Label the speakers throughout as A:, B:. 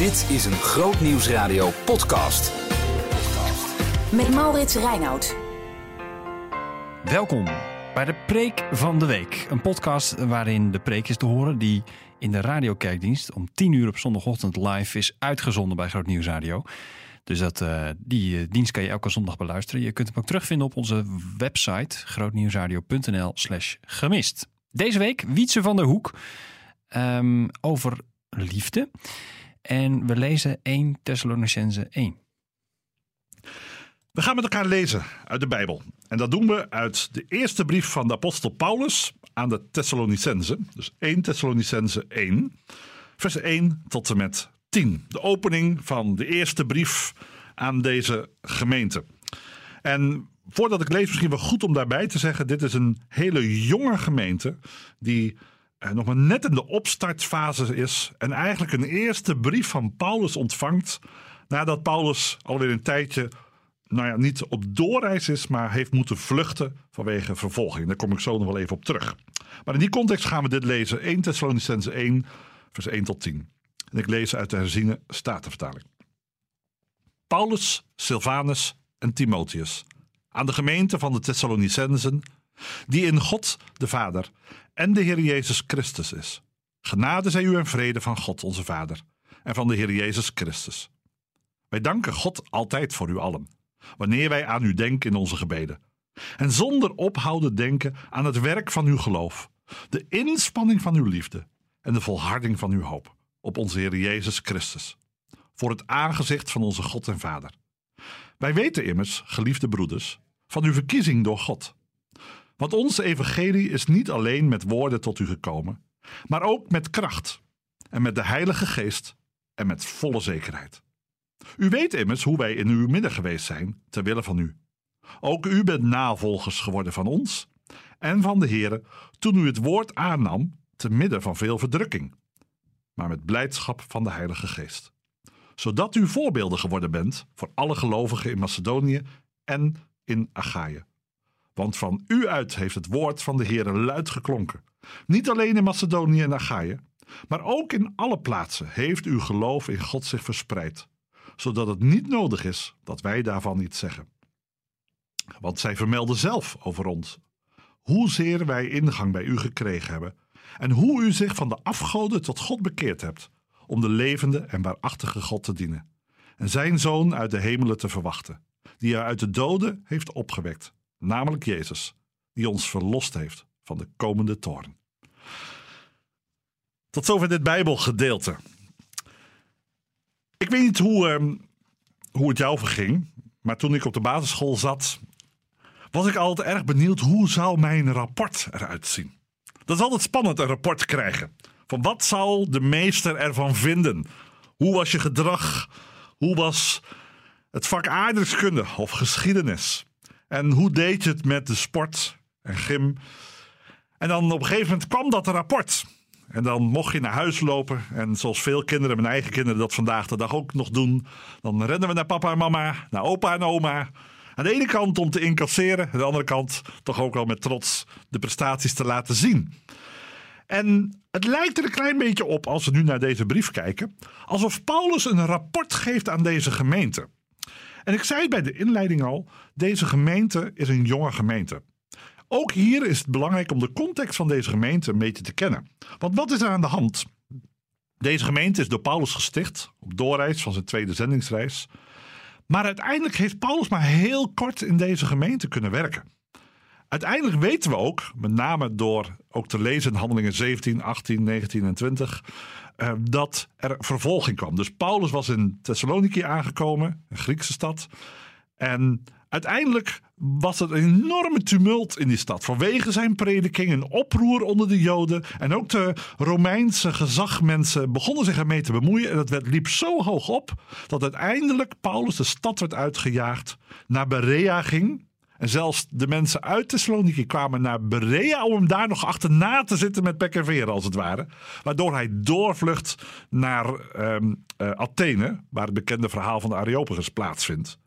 A: Dit is een Groot Nieuwsradio podcast.
B: Met Maurits Reinoud.
C: Welkom bij de Preek van de Week. Een podcast waarin de preek is te horen die in de radiokijkdienst om 10 uur op zondagochtend live is uitgezonden bij Groot Nieuwsradio. Dus dat, eh, die eh, dienst kan je elke zondag beluisteren. Je kunt hem ook terugvinden op onze website grootnieuwsradio.nl slash gemist. Deze week Wietse van der Hoek ehm, over liefde. En we lezen 1 Thessalonicense 1.
D: We gaan met elkaar lezen uit de Bijbel. En dat doen we uit de eerste brief van de apostel Paulus aan de Thessalonicense. Dus 1 Thessalonicense 1, vers 1 tot en met 10. De opening van de eerste brief aan deze gemeente. En voordat ik lees, misschien wel goed om daarbij te zeggen: dit is een hele jonge gemeente die nog maar net in de opstartfase is. En eigenlijk een eerste brief van Paulus ontvangt. Nadat Paulus alweer een tijdje nou ja, niet op doorreis is, maar heeft moeten vluchten vanwege vervolging. Daar kom ik zo nog wel even op terug. Maar in die context gaan we dit lezen. 1 Thessalonicense 1, vers 1 tot 10. En ik lees uit de herziene Statenvertaling. Paulus, Silvanus en Timotheus. Aan de gemeente van de Thessalonicensen, die in God de Vader en de Heer Jezus Christus is. Genade zij u en vrede van God onze Vader en van de Heer Jezus Christus. Wij danken God altijd voor u allen, wanneer wij aan u denken in onze gebeden. En zonder ophouden denken aan het werk van uw geloof, de inspanning van uw liefde en de volharding van uw hoop op onze Heer Jezus Christus, voor het aangezicht van onze God en Vader. Wij weten immers, geliefde broeders, van uw verkiezing door God. Want onze evangelie is niet alleen met woorden tot u gekomen, maar ook met kracht en met de Heilige Geest en met volle zekerheid. U weet immers hoe wij in uw midden geweest zijn, ter wille van u. Ook u bent navolgers geworden van ons en van de Heere toen u het woord aannam, te midden van veel verdrukking, maar met blijdschap van de Heilige Geest. Zodat u voorbeelden geworden bent voor alle gelovigen in Macedonië en in Achaïe. Want van u uit heeft het woord van de Heere luid geklonken. Niet alleen in Macedonië en Achaïe, maar ook in alle plaatsen heeft uw geloof in God zich verspreid, zodat het niet nodig is dat wij daarvan iets zeggen. Want zij vermelden zelf over ons hoezeer wij ingang bij u gekregen hebben en hoe u zich van de afgoden tot God bekeerd hebt, om de levende en waarachtige God te dienen, en zijn zoon uit de hemelen te verwachten, die hij uit de doden heeft opgewekt, namelijk Jezus, die ons verlost heeft van de komende toorn. Tot zover dit Bijbelgedeelte. Ik weet niet hoe, ehm, hoe het jou verging, maar toen ik op de basisschool zat, was ik altijd erg benieuwd hoe zou mijn rapport eruit zien. Dat is altijd spannend, een rapport krijgen. Van wat zal de meester ervan vinden? Hoe was je gedrag? Hoe was het vak aardrijkskunde of geschiedenis? En hoe deed je het met de sport en gym? En dan op een gegeven moment kwam dat rapport. En dan mocht je naar huis lopen. En zoals veel kinderen, mijn eigen kinderen dat vandaag de dag ook nog doen. Dan rennen we naar papa en mama, naar opa en oma. Aan de ene kant om te incasseren. Aan de andere kant toch ook wel met trots de prestaties te laten zien. En het lijkt er een klein beetje op, als we nu naar deze brief kijken, alsof Paulus een rapport geeft aan deze gemeente. En ik zei het bij de inleiding al, deze gemeente is een jonge gemeente. Ook hier is het belangrijk om de context van deze gemeente een beetje te kennen. Want wat is er aan de hand? Deze gemeente is door Paulus gesticht op doorreis van zijn tweede zendingsreis. Maar uiteindelijk heeft Paulus maar heel kort in deze gemeente kunnen werken. Uiteindelijk weten we ook, met name door ook te lezen in handelingen 17, 18, 19 en 20, eh, dat er vervolging kwam. Dus Paulus was in Thessaloniki aangekomen, een Griekse stad. En uiteindelijk was er een enorme tumult in die stad. Vanwege zijn prediking, een oproer onder de Joden. En ook de Romeinse gezagmensen begonnen zich ermee te bemoeien. En dat werd, liep zo hoog op dat uiteindelijk Paulus de stad werd uitgejaagd, naar Berea ging. En zelfs de mensen uit Thessaloniki kwamen naar Berea om hem daar nog achterna te zitten met pek en veer, als het ware. Waardoor hij doorvlucht naar ehm, eh, Athene, waar het bekende verhaal van de Areopagus plaatsvindt.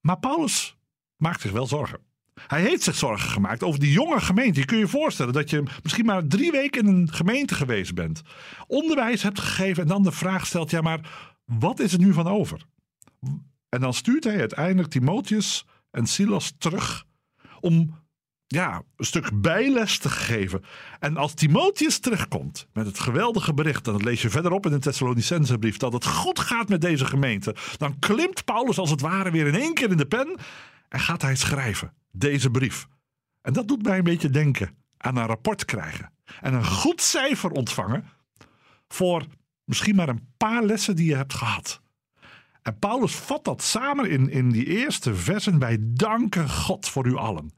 D: Maar Paulus maakt zich wel zorgen. Hij heeft zich zorgen gemaakt over die jonge gemeente. Je kun je voorstellen dat je misschien maar drie weken in een gemeente geweest bent. Onderwijs hebt gegeven en dan de vraag stelt: ja, maar wat is er nu van over? En dan stuurt hij uiteindelijk Timotheus en Silas terug om ja, een stuk bijles te geven. En als Timotheus terugkomt met het geweldige bericht, en dat lees je verderop in de Thessalonicense brief, dat het goed gaat met deze gemeente, dan klimt Paulus als het ware weer in één keer in de pen en gaat hij schrijven, deze brief. En dat doet mij een beetje denken aan een rapport krijgen en een goed cijfer ontvangen voor misschien maar een paar lessen die je hebt gehad. En Paulus vat dat samen in, in die eerste versen. Wij danken God voor u allen.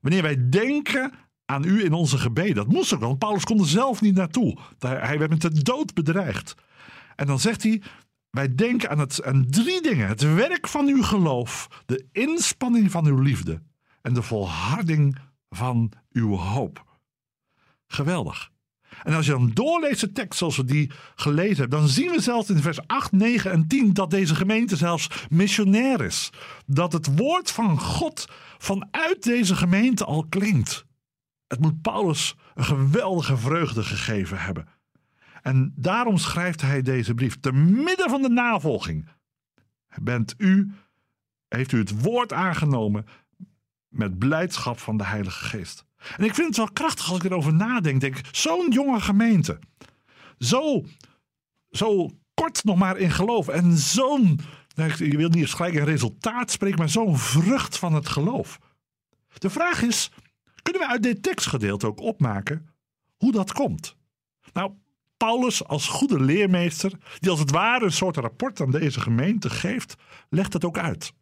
D: Wanneer wij denken aan u in onze gebeden. Dat moest ook, want Paulus kon er zelf niet naartoe. Hij werd met de dood bedreigd. En dan zegt hij, wij denken aan, het, aan drie dingen. Het werk van uw geloof, de inspanning van uw liefde en de volharding van uw hoop. Geweldig. En als je dan doorleest de tekst zoals we die gelezen hebben, dan zien we zelfs in vers 8, 9 en 10 dat deze gemeente zelfs missionair is. Dat het woord van God vanuit deze gemeente al klinkt. Het moet Paulus een geweldige vreugde gegeven hebben. En daarom schrijft hij deze brief te midden van de navolging. Bent u, heeft u het woord aangenomen met blijdschap van de Heilige Geest. En ik vind het wel krachtig als ik erover nadenk. Denk, zo'n jonge gemeente. Zo, zo kort nog maar in geloof. En zo'n, nou, je wil niet gelijk een resultaat spreken, maar zo'n vrucht van het geloof. De vraag is, kunnen we uit dit tekstgedeelte ook opmaken hoe dat komt? Nou, Paulus als goede leermeester, die als het ware een soort rapport aan deze gemeente geeft, legt het ook uit.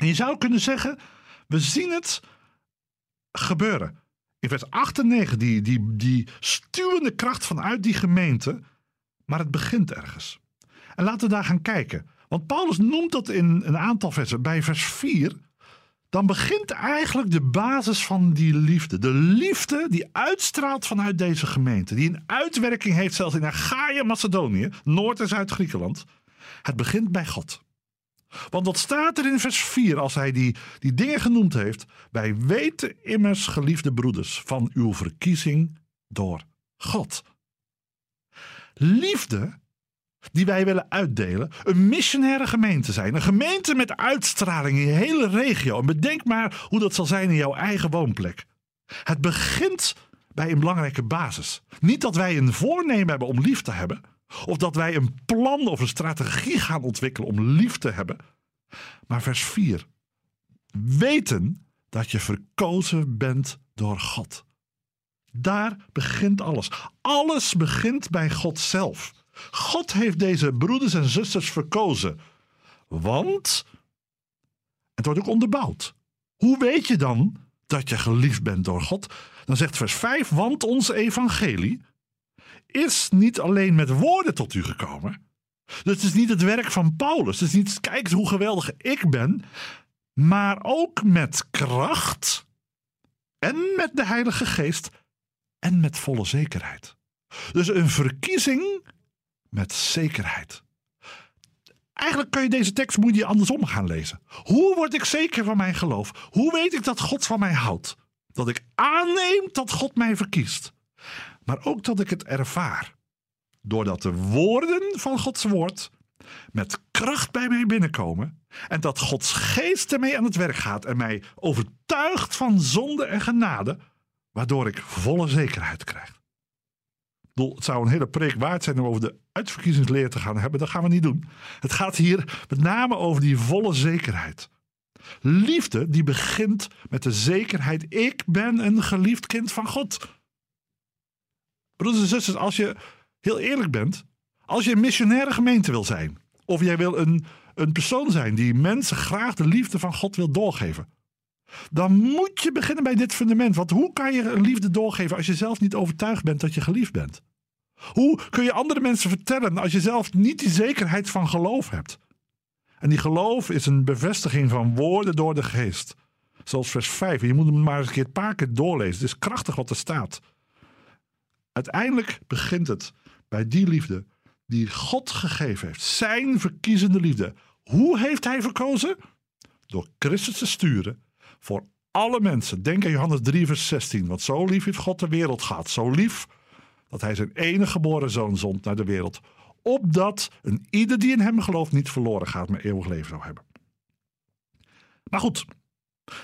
D: En je zou kunnen zeggen, we zien het gebeuren. In vers 8 en 9, die, die, die stuwende kracht vanuit die gemeente. Maar het begint ergens. En laten we daar gaan kijken. Want Paulus noemt dat in een aantal versen. Bij vers 4, dan begint eigenlijk de basis van die liefde. De liefde die uitstraalt vanuit deze gemeente. Die een uitwerking heeft zelfs in Achaia, Macedonië, Noord- en Zuid-Griekenland. Het begint bij God. Want wat staat er in vers 4 als hij die, die dingen genoemd heeft? Wij weten immers, geliefde broeders, van uw verkiezing door God. Liefde die wij willen uitdelen, een missionaire gemeente zijn. Een gemeente met uitstraling in je hele regio. En bedenk maar hoe dat zal zijn in jouw eigen woonplek. Het begint bij een belangrijke basis. Niet dat wij een voornemen hebben om lief te hebben of dat wij een plan of een strategie gaan ontwikkelen om lief te hebben. Maar vers 4. Weten dat je verkozen bent door God. Daar begint alles. Alles begint bij God zelf. God heeft deze broeders en zusters verkozen. Want, het wordt ook onderbouwd. Hoe weet je dan dat je geliefd bent door God? Dan zegt vers 5, want ons evangelie, is niet alleen met woorden tot u gekomen. Dus het is niet het werk van Paulus. Het is niet, kijk hoe geweldig ik ben. Maar ook met kracht. En met de Heilige Geest. En met volle zekerheid. Dus een verkiezing met zekerheid. Eigenlijk kun je deze tekst moet je andersom gaan lezen. Hoe word ik zeker van mijn geloof? Hoe weet ik dat God van mij houdt? Dat ik aanneem dat God mij verkiest maar ook dat ik het ervaar. Doordat de woorden van Gods woord met kracht bij mij binnenkomen en dat Gods geest ermee aan het werk gaat en mij overtuigt van zonde en genade, waardoor ik volle zekerheid krijg. Het zou een hele preek waard zijn om over de uitverkiezingsleer te gaan hebben. Dat gaan we niet doen. Het gaat hier met name over die volle zekerheid. Liefde die begint met de zekerheid: ik ben een geliefd kind van God. Broeders en zusters, als je heel eerlijk bent, als je een missionaire gemeente wil zijn, of jij wil een, een persoon zijn die mensen graag de liefde van God wil doorgeven, dan moet je beginnen bij dit fundament. Want hoe kan je een liefde doorgeven als je zelf niet overtuigd bent dat je geliefd bent? Hoe kun je andere mensen vertellen als je zelf niet die zekerheid van geloof hebt? En die geloof is een bevestiging van woorden door de geest. Zoals vers 5. je moet hem maar eens een paar keer doorlezen. Het is krachtig wat er staat. Uiteindelijk begint het bij die liefde die God gegeven heeft. Zijn verkiezende liefde. Hoe heeft hij verkozen? Door Christus te sturen voor alle mensen. Denk aan Johannes 3, vers 16. Want zo lief heeft God de wereld gehad. Zo lief dat hij zijn enige geboren zoon zond naar de wereld. Opdat een ieder die in hem gelooft niet verloren gaat, maar eeuwig leven zou hebben. Maar goed,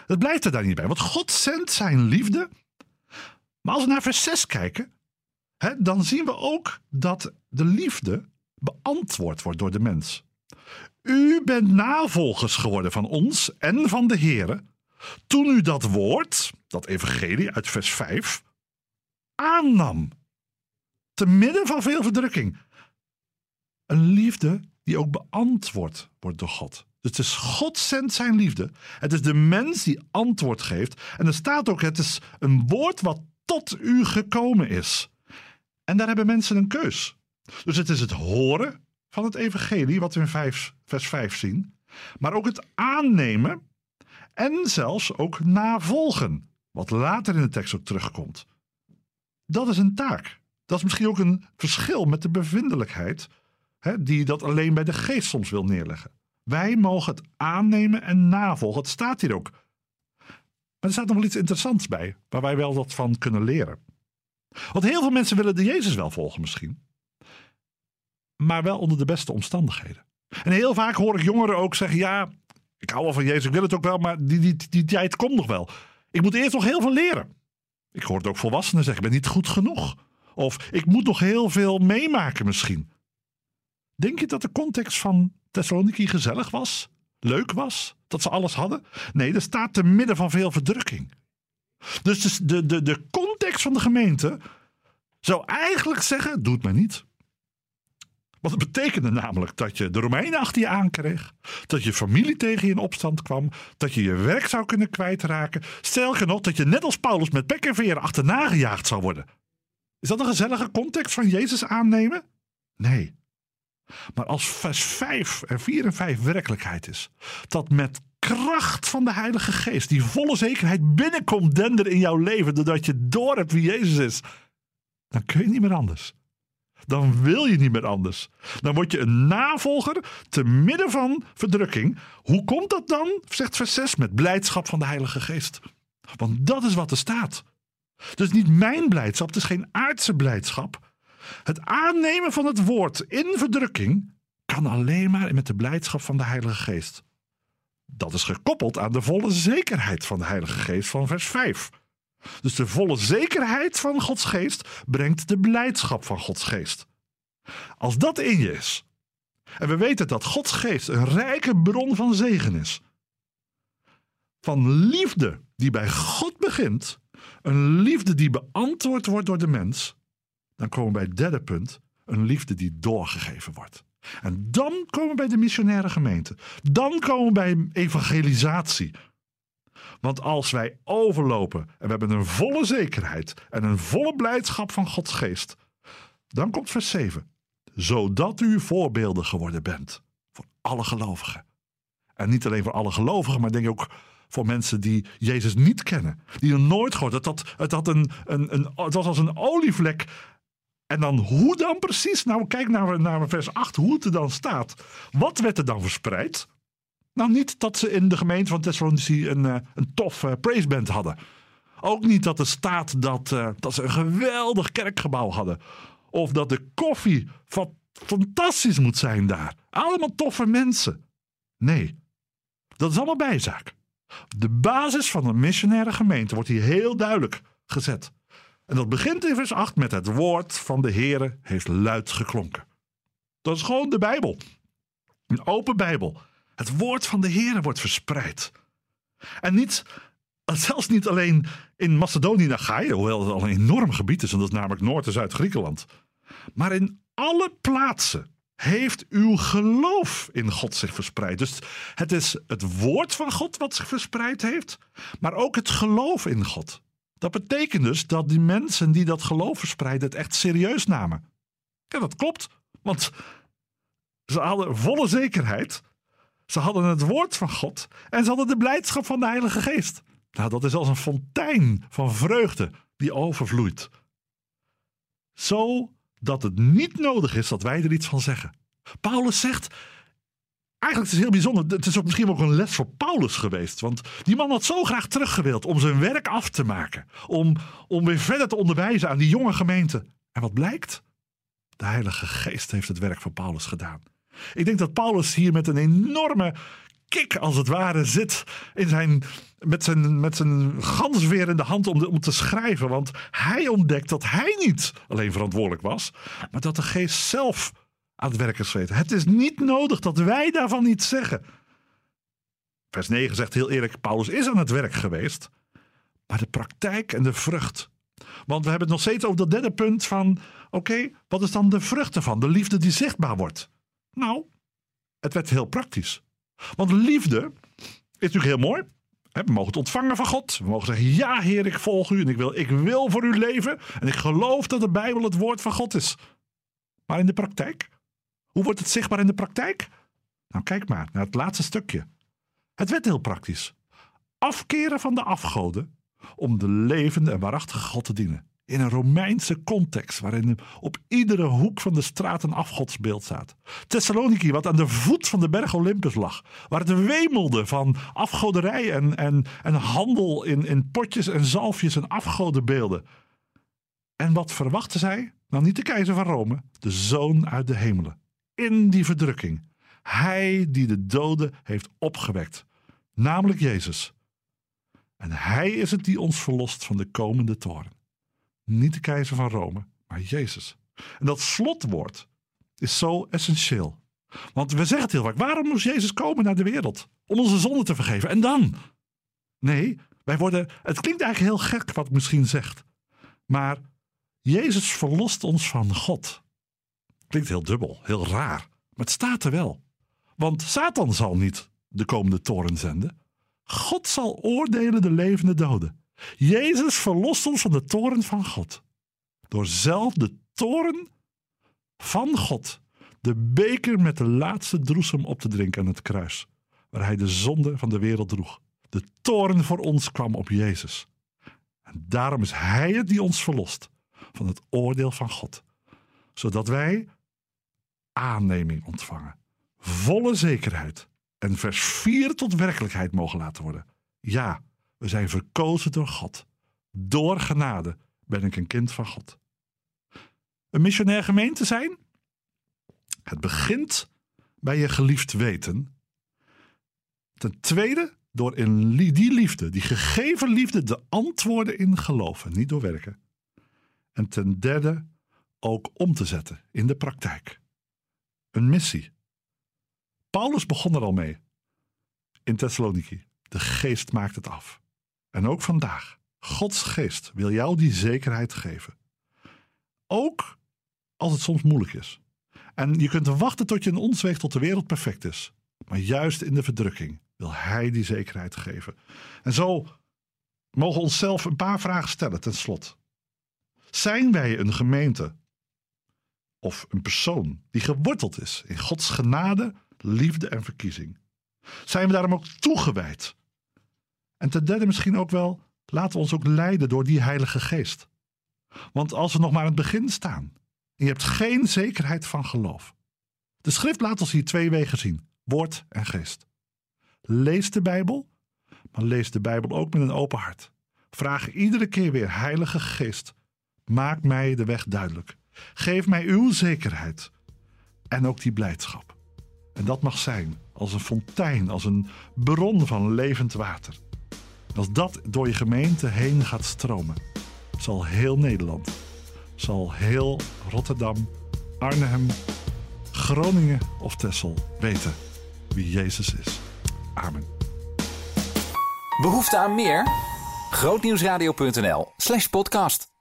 D: het blijft er daar niet bij. Want God zendt zijn liefde. Maar als we naar vers 6 kijken, dan zien we ook dat de liefde beantwoord wordt door de mens. U bent navolgers geworden van ons en van de Here. Toen u dat woord, dat evangelie uit vers 5, aannam. Te midden van veel verdrukking. Een liefde die ook beantwoord wordt door God. Dus het is God zendt zijn liefde. Het is de mens die antwoord geeft. En er staat ook, het is een woord wat tot u gekomen is. En daar hebben mensen een keus. Dus het is het horen van het evangelie, wat we in 5, vers 5 zien. Maar ook het aannemen en zelfs ook navolgen. Wat later in de tekst ook terugkomt. Dat is een taak. Dat is misschien ook een verschil met de bevindelijkheid, hè, die dat alleen bij de geest soms wil neerleggen. Wij mogen het aannemen en navolgen. Het staat hier ook. Maar er staat nog wel iets interessants bij, waar wij wel wat van kunnen leren. Want heel veel mensen willen de Jezus wel volgen misschien. Maar wel onder de beste omstandigheden. En heel vaak hoor ik jongeren ook zeggen: Ja, ik hou wel van Jezus, ik wil het ook wel, maar die, die, die tijd komt nog wel. Ik moet eerst nog heel veel leren. Ik hoor het ook volwassenen zeggen: Ik ben niet goed genoeg. Of ik moet nog heel veel meemaken misschien. Denk je dat de context van Thessaloniki gezellig was? Leuk was? Dat ze alles hadden? Nee, er staat te midden van veel verdrukking. Dus de, de, de context van de gemeente zou eigenlijk zeggen: doe het maar niet. Want het betekende namelijk dat je de Romeinen achter je aankreeg. Dat je familie tegen je in opstand kwam. Dat je je werk zou kunnen kwijtraken. Stel nog dat je net als Paulus met pek en veren achterna gejaagd zou worden. Is dat een gezellige context van Jezus aannemen? Nee. Maar als vers 5 en 4 en 5 werkelijkheid is, dat met kracht van de Heilige Geest die volle zekerheid binnenkomt dender in jouw leven, doordat je door hebt wie Jezus is, dan kun je niet meer anders. Dan wil je niet meer anders. Dan word je een navolger te midden van verdrukking. Hoe komt dat dan? Zegt vers 6 met blijdschap van de Heilige Geest. Want dat is wat er staat. Dus niet mijn blijdschap, het is geen aardse blijdschap. Het aannemen van het woord in verdrukking kan alleen maar met de blijdschap van de Heilige Geest. Dat is gekoppeld aan de volle zekerheid van de Heilige Geest van vers 5. Dus de volle zekerheid van Gods geest brengt de blijdschap van Gods geest. Als dat in je is, en we weten dat Gods geest een rijke bron van zegen is, van liefde die bij God begint, een liefde die beantwoord wordt door de mens, dan komen we bij het derde punt, een liefde die doorgegeven wordt. En dan komen we bij de missionaire gemeente. Dan komen we bij evangelisatie. Want als wij overlopen en we hebben een volle zekerheid en een volle blijdschap van Gods geest, dan komt vers 7. Zodat u voorbeelden geworden bent voor alle gelovigen. En niet alleen voor alle gelovigen, maar denk ook voor mensen die Jezus niet kennen. Die er nooit gehoord. Het, had, het, had een, een, een, het was als een olievlek. En dan hoe dan precies? Nou, kijk naar, naar vers 8, hoe het er dan staat. Wat werd er dan verspreid? Nou, niet dat ze in de gemeente van Thessalonici een, uh, een tof uh, praiseband hadden. Ook niet dat er staat dat, uh, dat ze een geweldig kerkgebouw hadden. Of dat de koffie fantastisch moet zijn daar. Allemaal toffe mensen. Nee, dat is allemaal bijzaak. De basis van een missionaire gemeente wordt hier heel duidelijk gezet. En dat begint in vers 8 met het woord van de Heere heeft luid geklonken. Dat is gewoon de Bijbel. Een open Bijbel. Het woord van de Heere wordt verspreid. En niet, zelfs niet alleen in Macedonië en Achaia, hoewel het al een enorm gebied is, en dat is namelijk Noord- en Zuid-Griekenland. Maar in alle plaatsen heeft uw geloof in God zich verspreid. Dus het is het woord van God wat zich verspreid heeft, maar ook het geloof in God. Dat betekent dus dat die mensen die dat geloof verspreiden het echt serieus namen. Ja, dat klopt, want ze hadden volle zekerheid ze hadden het woord van God en ze hadden de blijdschap van de Heilige Geest. Nou, dat is als een fontein van vreugde die overvloeit. Zo dat het niet nodig is dat wij er iets van zeggen. Paulus zegt: eigenlijk is het heel bijzonder. Het is ook misschien ook een les voor Paulus geweest. Want die man had zo graag teruggewild om zijn werk af te maken. Om, om weer verder te onderwijzen aan die jonge gemeente. En wat blijkt? De Heilige Geest heeft het werk van Paulus gedaan. Ik denk dat Paulus hier met een enorme kick, als het ware, zit in zijn, met, zijn, met zijn gansweer in de hand om, om te schrijven. Want hij ontdekt dat hij niet alleen verantwoordelijk was, maar dat de Geest zelf aan het werk is. Het is niet nodig dat wij daarvan iets zeggen. Vers 9 zegt heel eerlijk: Paulus is aan het werk geweest, maar de praktijk en de vrucht. Want we hebben het nog steeds over dat derde punt van: oké, wat is dan de vrucht ervan? De liefde die zichtbaar wordt. Nou, het werd heel praktisch. Want liefde is natuurlijk heel mooi. We mogen het ontvangen van God. We mogen zeggen: Ja, Heer, ik volg u en ik wil, ik wil voor u leven. En ik geloof dat de Bijbel het woord van God is. Maar in de praktijk? Hoe wordt het zichtbaar in de praktijk? Nou, kijk maar naar het laatste stukje. Het werd heel praktisch. Afkeren van de afgoden om de levende en waarachtige God te dienen. In een Romeinse context waarin op iedere hoek van de straat een afgodsbeeld staat. Thessaloniki, wat aan de voet van de berg Olympus lag. Waar het wemelde van afgoderij en, en, en handel in, in potjes en zalfjes en afgodenbeelden. En wat verwachten zij? Nou, niet de keizer van Rome, de zoon uit de hemelen. In die verdrukking. Hij die de doden heeft opgewekt. Namelijk Jezus. En hij is het die ons verlost van de komende toren. Niet de keizer van Rome, maar Jezus. En dat slotwoord is zo essentieel. Want we zeggen het heel vaak: waarom moest Jezus komen naar de wereld? Om onze zonde te vergeven. En dan? Nee, wij worden. Het klinkt eigenlijk heel gek wat ik misschien zegt. Maar Jezus verlost ons van God. Klinkt heel dubbel, heel raar. Maar het staat er wel. Want Satan zal niet de komende toren zenden. God zal oordelen de levende doden. Jezus verlost ons van de toren van God. Door zelf de toren van God, de beker met de laatste droesem op te drinken aan het kruis, waar hij de zonde van de wereld droeg. De toren voor ons kwam op Jezus. En daarom is hij het die ons verlost van het oordeel van God, zodat wij aanneming ontvangen, volle zekerheid en vers 4 tot werkelijkheid mogen laten worden. Ja, we zijn verkozen door God. Door genade ben ik een kind van God. Een missionair gemeente zijn? Het begint bij je geliefd weten. Ten tweede, door in die liefde, die gegeven liefde, de antwoorden in geloven, niet door werken. En ten derde, ook om te zetten in de praktijk. Een missie. Paulus begon er al mee in Thessaloniki. De geest maakt het af. En ook vandaag. Gods geest wil jou die zekerheid geven. Ook als het soms moeilijk is. En je kunt wachten tot je een ons weegt tot de wereld perfect is. Maar juist in de verdrukking wil Hij die zekerheid geven. En zo mogen we onszelf een paar vragen stellen ten slot. Zijn wij een gemeente of een persoon die geworteld is in Gods genade, liefde en verkiezing? Zijn we daarom ook toegewijd en ten derde misschien ook wel, laten we ons ook leiden door die Heilige Geest. Want als we nog maar aan het begin staan en je hebt geen zekerheid van geloof. De schrift laat ons hier twee wegen zien: woord en geest. Lees de Bijbel, maar lees de Bijbel ook met een open hart. Vraag iedere keer weer: Heilige Geest, maak mij de weg duidelijk. Geef mij uw zekerheid en ook die blijdschap. En dat mag zijn als een fontein, als een bron van levend water. Als dat door je gemeente heen gaat stromen, zal heel Nederland, zal heel Rotterdam, Arnhem, Groningen of Texel weten wie Jezus is. Amen.
A: Behoefte aan meer? Grootnieuwsradio.nl slash podcast.